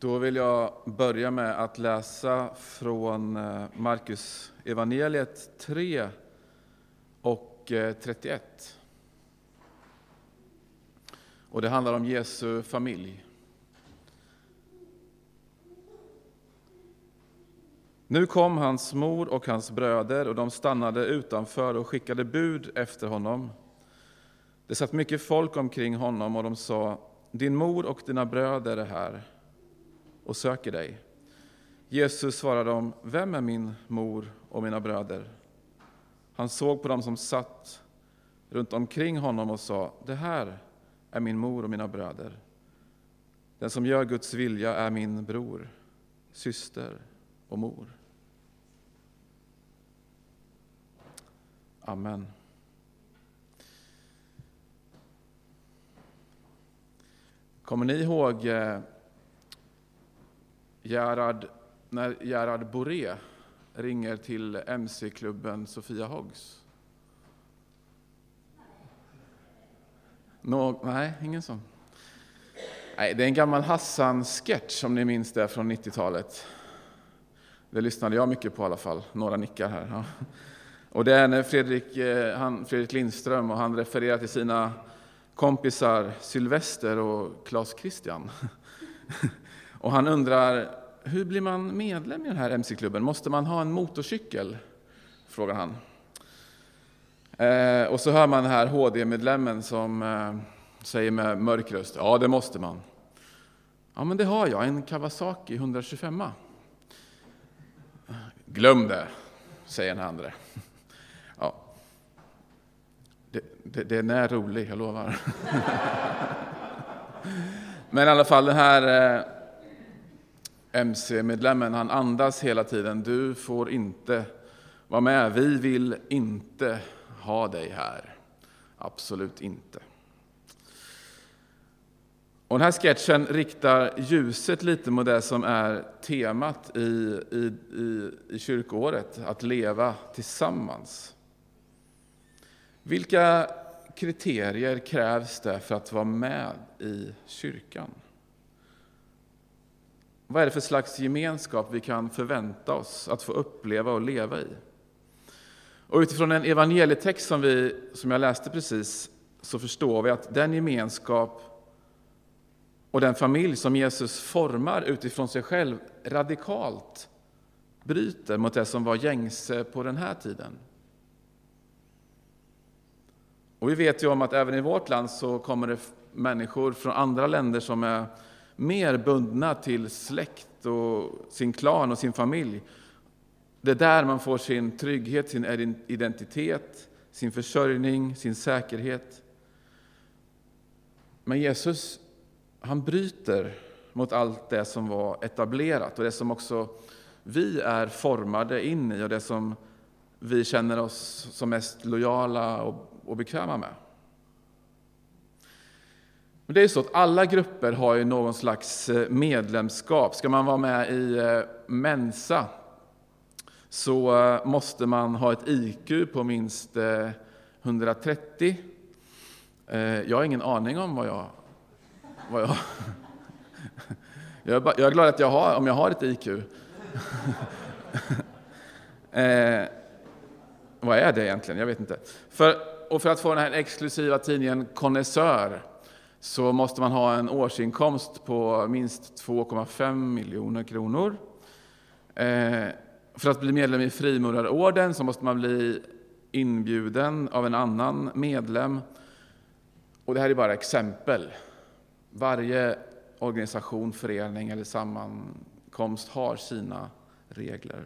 Då vill jag börja med att läsa från eh, Markus evangeliet 3 och eh, 31. Och det handlar om Jesu familj. Nu kom hans mor och hans bröder och de stannade utanför och skickade bud efter honom. Det satt mycket folk omkring honom och de sa, din mor och dina bröder är här och söker dig. Jesus svarade dem, vem är min mor och mina bröder? Han såg på dem som satt runt omkring honom och sa, det här är min mor och mina bröder. Den som gör Guds vilja är min bror, syster och mor. Amen. Kommer ni ihåg eh, Gerard, när Gerard Boré ringer till MC-klubben Sofia Hoggs? Nå, nej, ingen sån. Nej, det är en gammal Hassan-sketch om ni minns det från 90-talet. Det lyssnade jag mycket på i alla fall. Några nickar här. Ja. Och det är när Fredrik, eh, han, Fredrik Lindström och han refererar till sina kompisar Sylvester och Claes Christian. Och han undrar, hur blir man medlem i den här MC-klubben? Måste man ha en motorcykel? Frågar han. Eh, och så hör man den här HD-medlemmen som eh, säger med mörk röst, ja det måste man. Ja men det har jag, en Kawasaki 125. Glöm det, säger den andra. Ja. Det, det, den är rolig, jag lovar. Men i alla fall, den här eh, MC-medlemmen, han andas hela tiden. Du får inte vara med. Vi vill inte ha dig här. Absolut inte. Och den här sketchen riktar ljuset lite mot det som är temat i, i, i, i kyrkoåret, att leva tillsammans. Vilka kriterier krävs det för att vara med i kyrkan? Vad är det för slags gemenskap vi kan förvänta oss att få uppleva och leva i? Och utifrån en evangelietext som, vi, som jag läste precis så förstår vi att den gemenskap och den familj som Jesus formar utifrån sig själv radikalt bryter mot det som var gängse på den här tiden. Och vi vet ju om att även i vårt land så kommer det människor från andra länder som är mer bundna till släkt och sin klan och sin familj. Det är där man får sin trygghet, sin identitet, sin försörjning, sin säkerhet. Men Jesus, han bryter mot allt det som var etablerat och det som också vi är formade in i och det som vi känner oss som mest lojala och bekväma med. Men det är så att alla grupper har ju någon slags eh, medlemskap. Ska man vara med i eh, Mensa så eh, måste man ha ett IQ på minst 130. Jag har ingen aning om vad jag... Vad jag, jag är glad att jag har, om jag har ett IQ. eh, vad är det egentligen? Jag vet inte. För, och för att få den här exklusiva tidningen Konnässör så måste man ha en årsinkomst på minst 2,5 miljoner kronor. Eh, för att bli medlem i Frimurarorden så måste man bli inbjuden av en annan medlem. Och det här är bara exempel. Varje organisation, förening eller sammankomst har sina regler.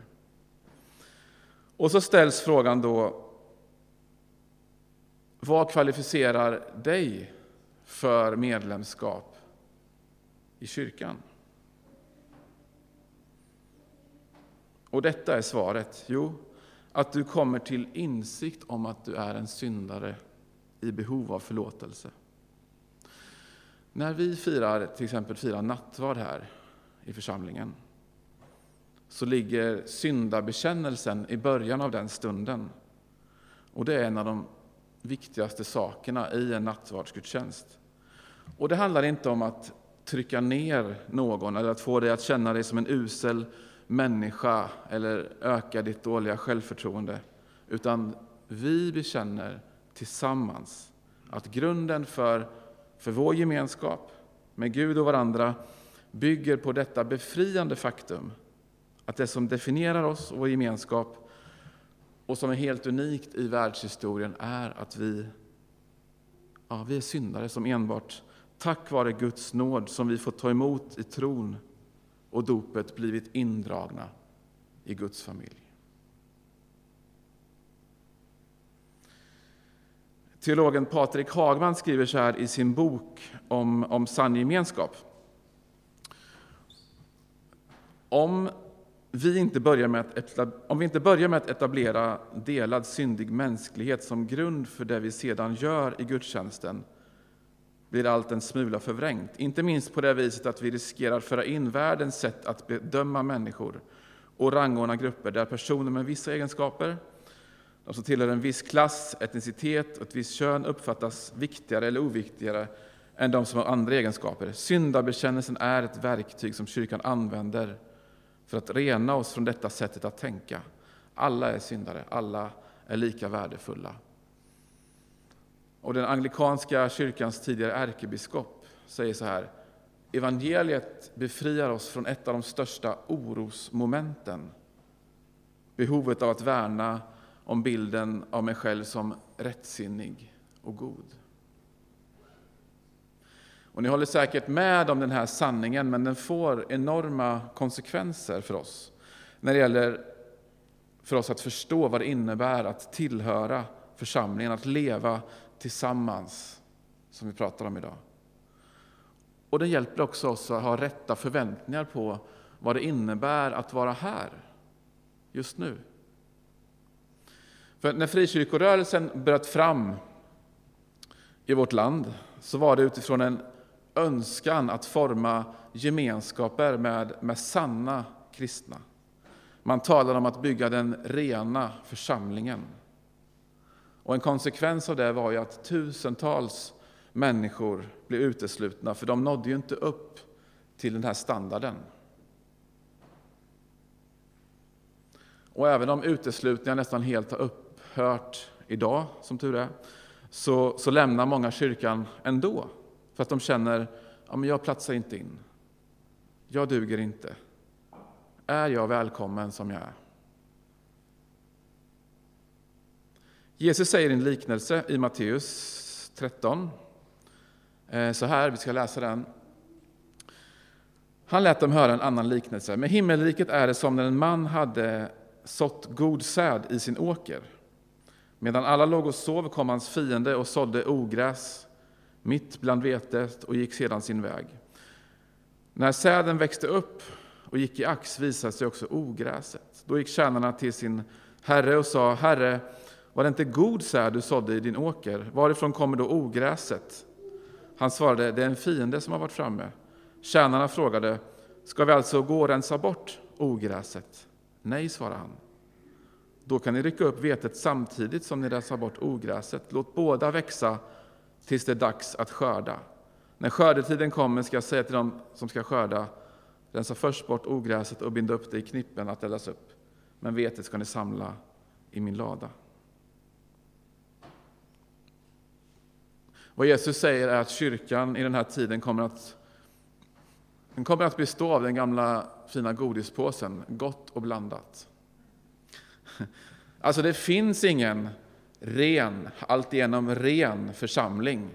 Och så ställs frågan då, vad kvalificerar dig för medlemskap i kyrkan? Och detta är svaret. Jo, att du kommer till insikt om att du är en syndare i behov av förlåtelse. När vi firar, till exempel firar nattvard här i församlingen så ligger syndabekännelsen i början av den stunden. Och det är en av de viktigaste sakerna i en nattvardsgudstjänst. Och det handlar inte om att trycka ner någon eller att få dig att känna dig som en usel människa eller öka ditt dåliga självförtroende. Utan vi bekänner tillsammans att grunden för, för vår gemenskap med Gud och varandra bygger på detta befriande faktum att det som definierar oss och vår gemenskap och som är helt unikt i världshistorien är att vi, ja, vi är syndare som enbart tack vare Guds nåd som vi får ta emot i tron och dopet blivit indragna i Guds familj. Teologen Patrik Hagman skriver så här i sin bok om, om sann gemenskap. Om vi, inte börjar med att, om vi inte börjar med att etablera delad syndig mänsklighet som grund för det vi sedan gör i gudstjänsten blir allt en smula förvrängt. Inte minst på det viset att vi riskerar föra in världens sätt att bedöma människor och rangordna grupper där personer med vissa egenskaper, de som tillhör en viss klass, etnicitet och ett visst kön uppfattas viktigare eller oviktigare än de som har andra egenskaper. Syndabekännelsen är ett verktyg som kyrkan använder för att rena oss från detta sättet att tänka. Alla är syndare, alla är lika värdefulla. Och den anglikanska kyrkans tidigare ärkebiskop säger så här. Evangeliet befriar oss från ett av de största orosmomenten. Behovet av att värna om bilden av mig själv som rättsinnig och god. Och ni håller säkert med om den här sanningen, men den får enorma konsekvenser för oss när det gäller för oss att förstå vad det innebär att tillhöra församlingen, att leva tillsammans, som vi pratar om idag. Och den hjälper också oss att ha rätta förväntningar på vad det innebär att vara här, just nu. För när frikyrkorörelsen bröt fram i vårt land så var det utifrån en önskan att forma gemenskaper med, med sanna kristna. Man talade om att bygga den rena församlingen. Och en konsekvens av det var ju att tusentals människor blev uteslutna, för de nådde ju inte upp till den här standarden. Och även om uteslutningar nästan helt har upphört idag, som tur är, så, så lämnar många kyrkan ändå. För att de känner, att jag platsar inte in. Jag duger inte. Är jag välkommen som jag är? Jesus säger en liknelse i Matteus 13. Eh, så här, vi ska läsa den. Han lät dem höra en annan liknelse. Med himmelriket är det som när en man hade sått god säd i sin åker. Medan alla låg och sov kom hans fiende och sådde ogräs mitt bland vetet och gick sedan sin väg. När säden växte upp och gick i ax visade sig också ogräset. Då gick tjänarna till sin herre och sa, Herre, var det inte god säd du sådde i din åker? Varifrån kommer då ogräset? Han svarade, det är en fiende som har varit framme. Tjänarna frågade, ska vi alltså gå och rensa bort ogräset? Nej, svarade han. Då kan ni rycka upp vetet samtidigt som ni rensar bort ogräset. Låt båda växa tills det är dags att skörda. När skördetiden kommer ska jag säga till dem som ska skörda, rensa först bort ogräset och binda upp det i knippen att eldas upp. Men vetet ska ni samla i min lada. Vad Jesus säger är att kyrkan i den här tiden kommer att, den kommer att bestå av den gamla fina godispåsen, gott och blandat. Alltså det finns ingen ren, alltigenom ren församling.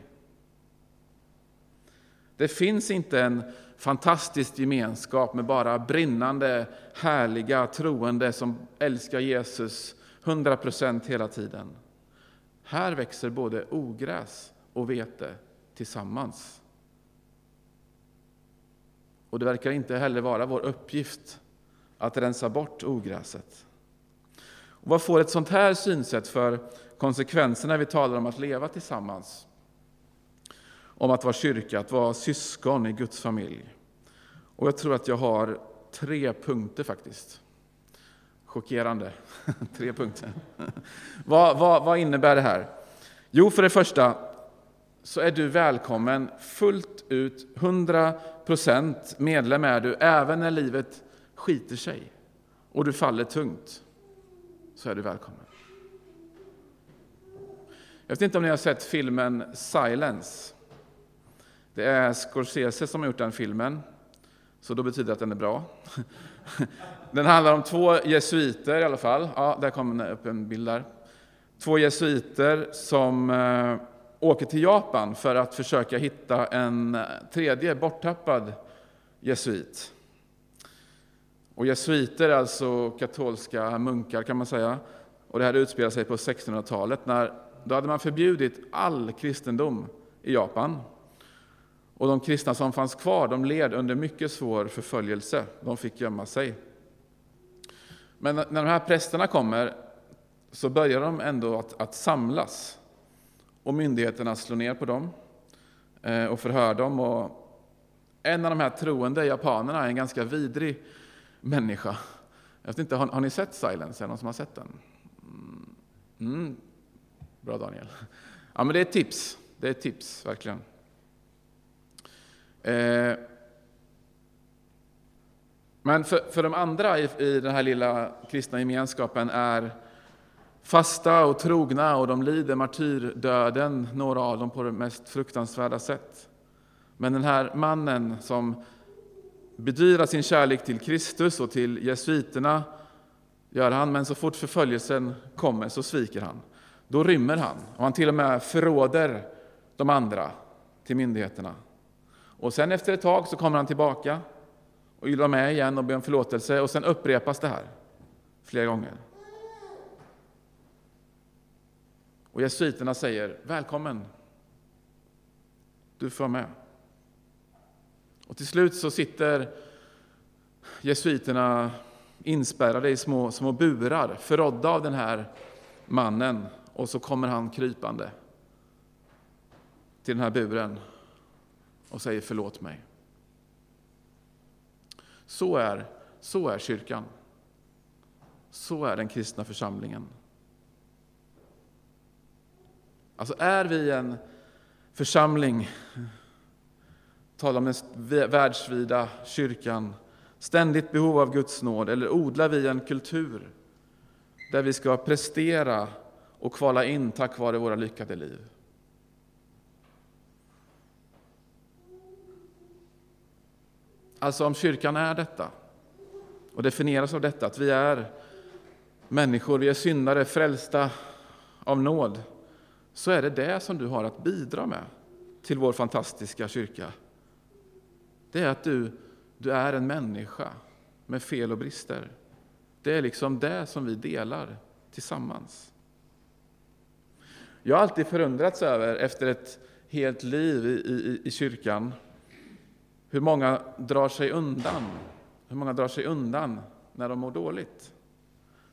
Det finns inte en fantastisk gemenskap med bara brinnande, härliga troende som älskar Jesus 100 procent hela tiden. Här växer både ogräs och vete tillsammans. Och det verkar inte heller vara vår uppgift att rensa bort ogräset. Och vad får ett sånt här synsätt för konsekvenser när vi talar om att leva tillsammans? Om att vara kyrka, att vara syskon i Guds familj. Och jag tror att jag har tre punkter faktiskt. Chockerande. tre punkter. vad, vad, vad innebär det här? Jo, för det första så är du välkommen fullt ut, 100% medlem är du, även när livet skiter sig och du faller tungt, så är du välkommen. Jag vet inte om ni har sett filmen Silence. Det är Scorsese som har gjort den filmen, så då betyder det att den är bra. Den handlar om två jesuiter i alla fall. Ja, där kom upp en bild där. Två jesuiter som eh, åker till Japan för att försöka hitta en eh, tredje borttappad jesuit. Och jesuiter är alltså katolska munkar kan man säga. Och det här utspelar sig på 1600-talet. När, då hade man förbjudit all kristendom i Japan. Och de kristna som fanns kvar de led under mycket svår förföljelse. De fick gömma sig. Men när de här prästerna kommer så börjar de ändå att, att samlas. Och myndigheterna slår ner på dem eh, och förhör dem. Och en av de här troende japanerna är en ganska vidrig människa. Jag vet inte, har, har ni sett Silence? Är det någon som har sett den? Mm. mm. Bra Daniel. Ja, men det är ett tips. Det är ett tips, verkligen. Eh, men för, för de andra i, i den här lilla kristna gemenskapen är fasta och trogna och de lider martyrdöden, några av dem på det mest fruktansvärda sätt. Men den här mannen som bedyrar sin kärlek till Kristus och till jesuiterna gör han, men så fort förföljelsen kommer så sviker han. Då rymmer han och han till och med förråder de andra till myndigheterna. Och sen efter ett tag så kommer han tillbaka och ylar med igen och ber om förlåtelse och sen upprepas det här flera gånger. Och jesuiterna säger välkommen, du får vara med. Och till slut så sitter jesuiterna inspärrade i små, små burar, förrådda av den här mannen. Och så kommer han krypande till den här buren och säger förlåt mig. Så är, så är kyrkan. Så är den kristna församlingen. Alltså är vi en församling, talar om den världsvida kyrkan, ständigt behov av Guds nåd, eller odlar vi en kultur där vi ska prestera och kvala in tack vare våra lyckade liv? Alltså om kyrkan är detta och definieras av detta, att vi är människor, vi är syndare, frälsta av nåd, så är det det som du har att bidra med till vår fantastiska kyrka. Det är att du, du är en människa med fel och brister. Det är liksom det som vi delar tillsammans. Jag har alltid förundrats över, efter ett helt liv i, i, i kyrkan, hur många drar sig undan? Hur många drar sig undan när de mår dåligt?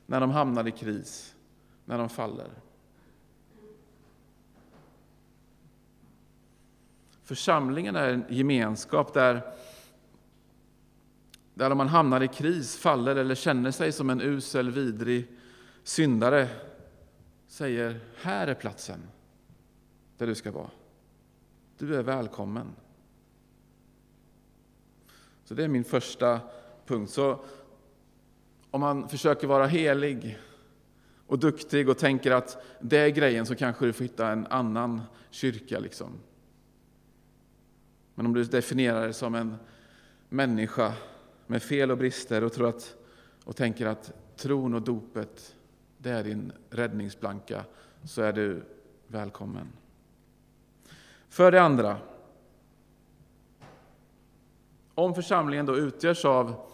När de hamnar i kris? När de faller? Församlingen är en gemenskap där, där om man hamnar i kris, faller eller känner sig som en usel, vidrig syndare säger här är platsen där du ska vara. Du är välkommen. Så det är min första punkt. Så om man försöker vara helig och duktig och tänker att det är grejen så kanske du får hitta en annan kyrka. Liksom. Men om du definierar dig som en människa med fel och brister och, tror att, och tänker att tron och dopet det är din räddningsplanka, så är du välkommen. För det andra, om församlingen då utgörs av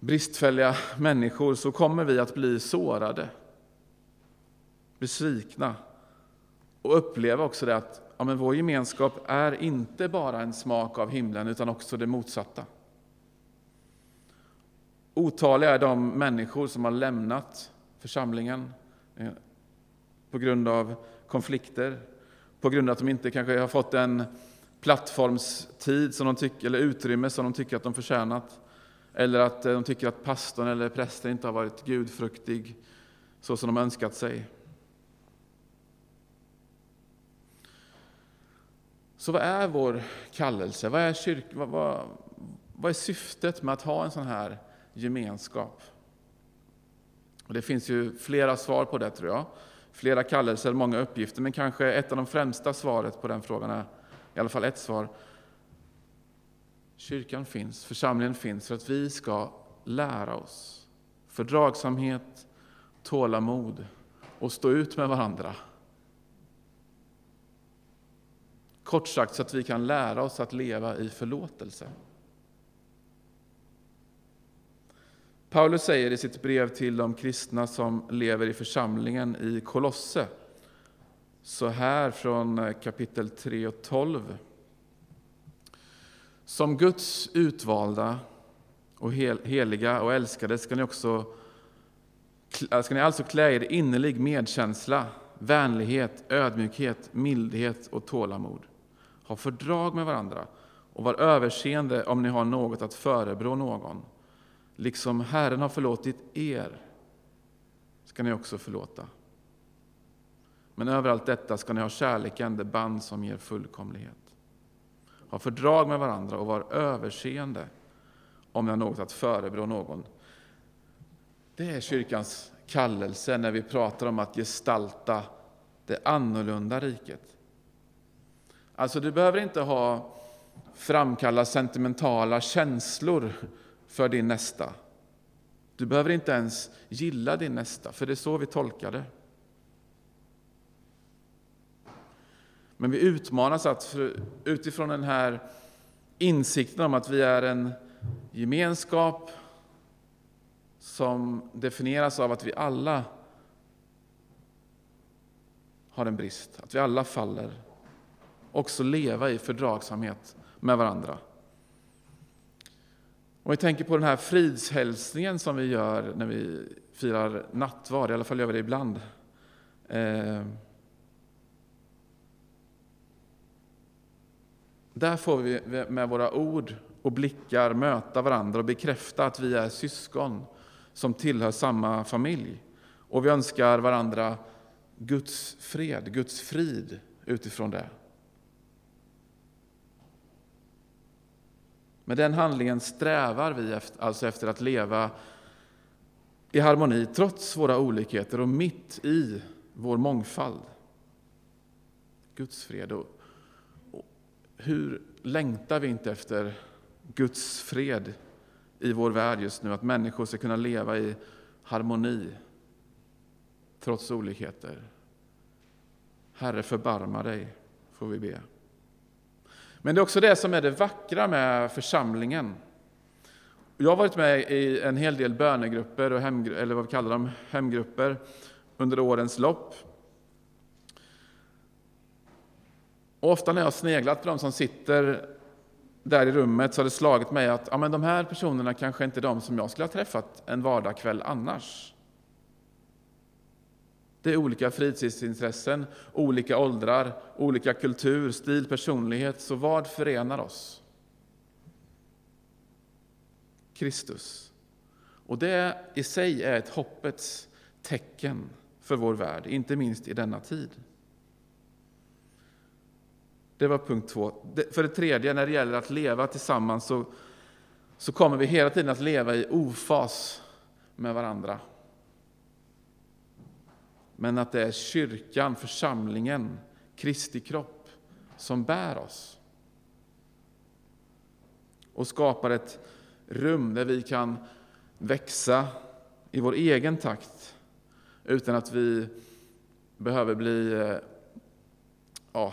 bristfälliga människor så kommer vi att bli sårade, besvikna och uppleva också det att ja, men vår gemenskap är inte bara en smak av himlen utan också det motsatta. Otaliga är de människor som har lämnat församlingen eh, på grund av konflikter, på grund av att de inte kanske har fått den plattformstid som de tycker, eller utrymme som de tycker att de förtjänat. Eller att eh, de tycker att pastorn eller prästen inte har varit gudfruktig så som de önskat sig. Så vad är vår kallelse? Vad är, kyrk, vad, vad, vad är syftet med att ha en sån här gemenskap? Och det finns ju flera svar på det, tror jag. Flera kallelser, många uppgifter, men kanske ett av de främsta svaret på den frågan är, i alla fall ett svar, Kyrkan finns, församlingen finns för att vi ska lära oss fördragsamhet, tålamod och stå ut med varandra. Kort sagt så att vi kan lära oss att leva i förlåtelse. Paulus säger i sitt brev till de kristna som lever i församlingen i Kolosse, så här från eh, kapitel 3 och 12. Som Guds utvalda och heliga och älskade ska ni, också, äh, ska ni alltså klä er innerlig medkänsla, vänlighet, ödmjukhet, mildhet och tålamod. Ha fördrag med varandra och var överseende om ni har något att förebrå någon. Liksom Herren har förlåtit er ska ni också förlåta. Men över allt detta ska ni ha kärleken, det band som ger fullkomlighet. Ha fördrag med varandra och var överseende om ni har något att förebrå någon. Det är kyrkans kallelse när vi pratar om att gestalta det annorlunda riket. Alltså, du behöver inte ha framkalla sentimentala känslor för din nästa. Du behöver inte ens gilla din nästa, för det är så vi tolkar det. Men vi utmanas att utifrån den här insikten om att vi är en gemenskap som definieras av att vi alla har en brist, att vi alla faller, också leva i fördragsamhet med varandra. Om vi tänker på den här fridshälsningen som vi gör när vi firar nattvard, i alla fall gör vi det ibland. Eh, Där får vi med våra ord och blickar möta varandra och bekräfta att vi är syskon som tillhör samma familj. Och vi önskar varandra Guds fred, Guds frid utifrån det. Med den handlingen strävar vi alltså efter att leva i harmoni trots våra olikheter och mitt i vår mångfald. Guds fred. Och hur längtar vi inte efter Guds fred i vår värld just nu? Att människor ska kunna leva i harmoni trots olikheter. Herre, förbarma dig, får vi be. Men det är också det som är det vackra med församlingen. Jag har varit med i en hel del bönegrupper, och hem, eller vad vi kallar dem, hemgrupper, under årens lopp. Och ofta när jag har sneglat på de som sitter där i rummet så har det slagit mig att ja, men de här personerna kanske inte är de som jag skulle ha träffat en vardagskväll annars. Det är olika fritidsintressen, olika åldrar, olika kultur, stil, personlighet. Så vad förenar oss? Kristus. Och det i sig är ett hoppets tecken för vår värld, inte minst i denna tid. Det var punkt två. För det tredje, när det gäller att leva tillsammans så, så kommer vi hela tiden att leva i ofas med varandra. Men att det är kyrkan, församlingen, Kristi kropp som bär oss. Och skapar ett rum där vi kan växa i vår egen takt utan att vi behöver bli eh, ja,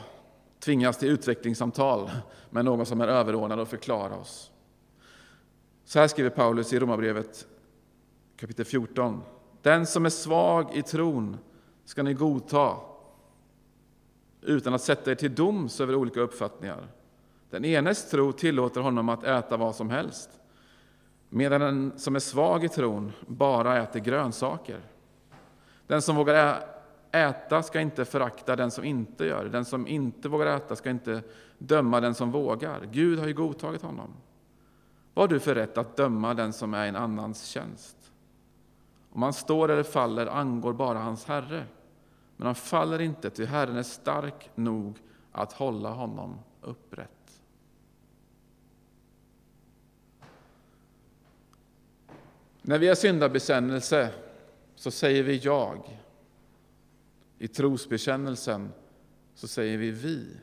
tvingas till utvecklingssamtal med någon som är överordnad och förklara oss. Så här skriver Paulus i Romarbrevet kapitel 14. Den som är svag i tron ska ni godta utan att sätta er till doms över olika uppfattningar. Den enes tro tillåter honom att äta vad som helst, medan den som är svag i tron bara äter grönsaker. Den som vågar äta ska inte förakta den som inte gör det. Den som inte vågar äta ska inte döma den som vågar. Gud har ju godtagit honom. Vad har du för rätt att döma den som är i en annans tjänst? Om han står eller faller angår bara hans Herre. Men han faller inte, ty Herren är stark nog att hålla honom upprätt. När vi har syndabekännelse så säger vi jag. I trosbekännelsen så säger vi vi.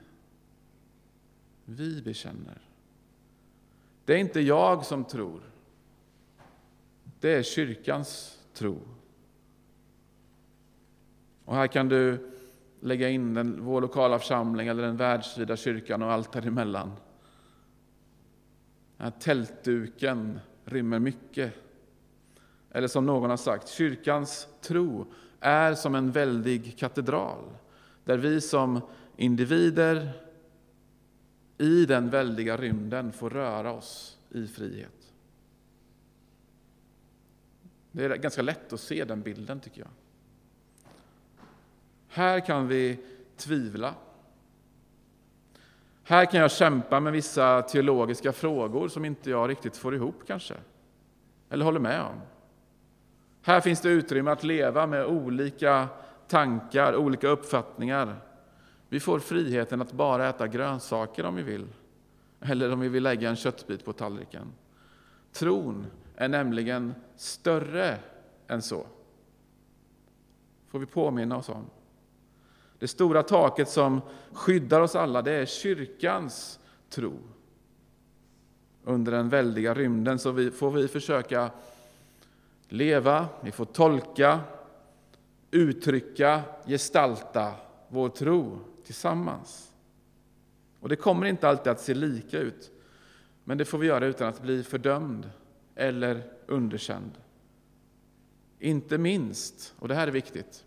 Vi bekänner. Det är inte jag som tror. Det är kyrkans tro. Och här kan du lägga in den, vår lokala församling eller den världsvida kyrkan och allt däremellan. Den här tältduken rymmer mycket. Eller som någon har sagt, kyrkans tro är som en väldig katedral där vi som individer i den väldiga rymden får röra oss i frihet. Det är ganska lätt att se den bilden, tycker jag. Här kan vi tvivla. Här kan jag kämpa med vissa teologiska frågor som inte jag riktigt får ihop kanske, eller håller med om. Här finns det utrymme att leva med olika tankar, olika uppfattningar. Vi får friheten att bara äta grönsaker om vi vill, eller om vi vill lägga en köttbit på tallriken. Tron är nämligen större än så. får vi påminna oss om. Det stora taket som skyddar oss alla, det är kyrkans tro. Under den väldiga rymden så vi, får vi försöka leva, vi får tolka, uttrycka, gestalta vår tro tillsammans. Och Det kommer inte alltid att se lika ut, men det får vi göra utan att bli fördömd eller underkänd. Inte minst, och det här är viktigt,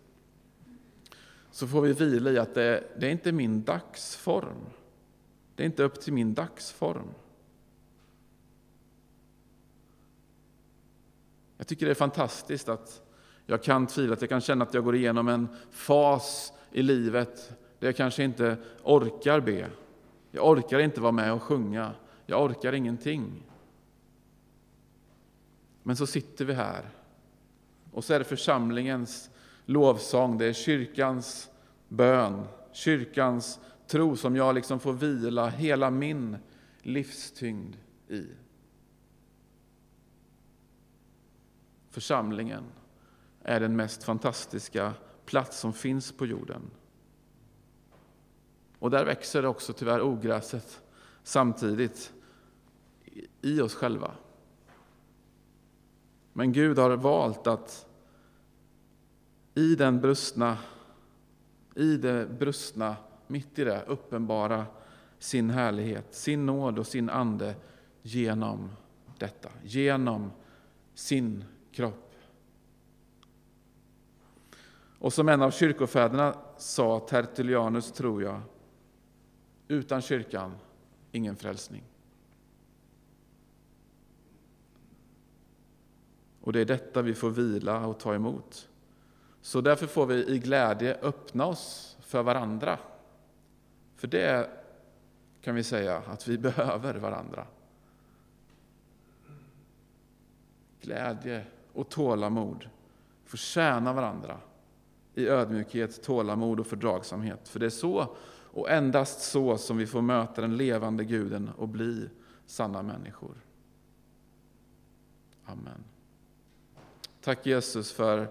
så får vi vila i att det, det är inte min dagsform. Det är inte upp till min dagsform. Jag tycker det är fantastiskt att jag kan tvivla, att jag kan känna att jag går igenom en fas i livet där jag kanske inte orkar be. Jag orkar inte vara med och sjunga. Jag orkar ingenting. Men så sitter vi här och så är det församlingens lovsång, det är kyrkans bön, kyrkans tro som jag liksom får vila hela min livstyngd i. Församlingen är den mest fantastiska plats som finns på jorden. Och där växer också tyvärr ogräset samtidigt i oss själva. Men Gud har valt att i den brustna, i det brustna, mitt i det, uppenbara sin härlighet, sin nåd och sin ande genom detta, genom sin kropp. Och som en av kyrkofäderna sa, Tertullianus tror jag, utan kyrkan, ingen frälsning. Och det är detta vi får vila och ta emot. Så därför får vi i glädje öppna oss för varandra. För det kan vi säga att vi behöver varandra. Glädje och tålamod, får tjäna varandra i ödmjukhet, tålamod och fördragsamhet. För det är så, och endast så, som vi får möta den levande Guden och bli sanna människor. Amen. Tack Jesus för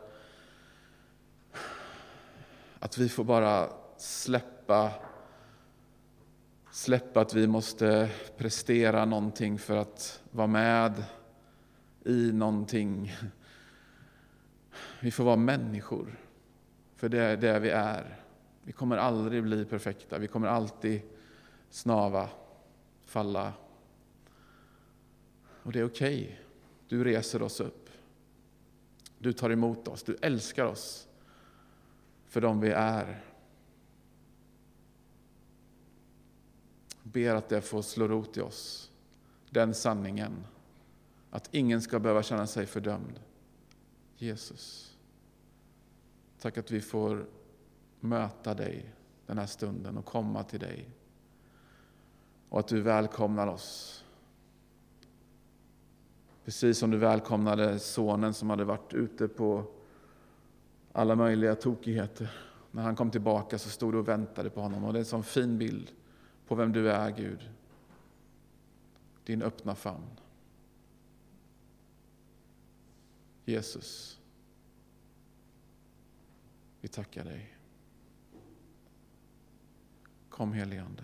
att vi får bara släppa, släppa att vi måste prestera någonting för att vara med i någonting. Vi får vara människor, för det är det vi är. Vi kommer aldrig bli perfekta, vi kommer alltid snava, falla. Och det är okej. Okay. Du reser oss upp. Du tar emot oss, du älskar oss för dem vi är. Ber att det får slå rot i oss, den sanningen. Att ingen ska behöva känna sig fördömd. Jesus, tack att vi får möta dig den här stunden och komma till dig. Och att du välkomnar oss Precis som du välkomnade sonen som hade varit ute på alla möjliga tokigheter. När han kom tillbaka så stod du och väntade på honom. Och det är en sån fin bild på vem du är, Gud. Din öppna famn. Jesus, vi tackar dig. Kom helige Ande.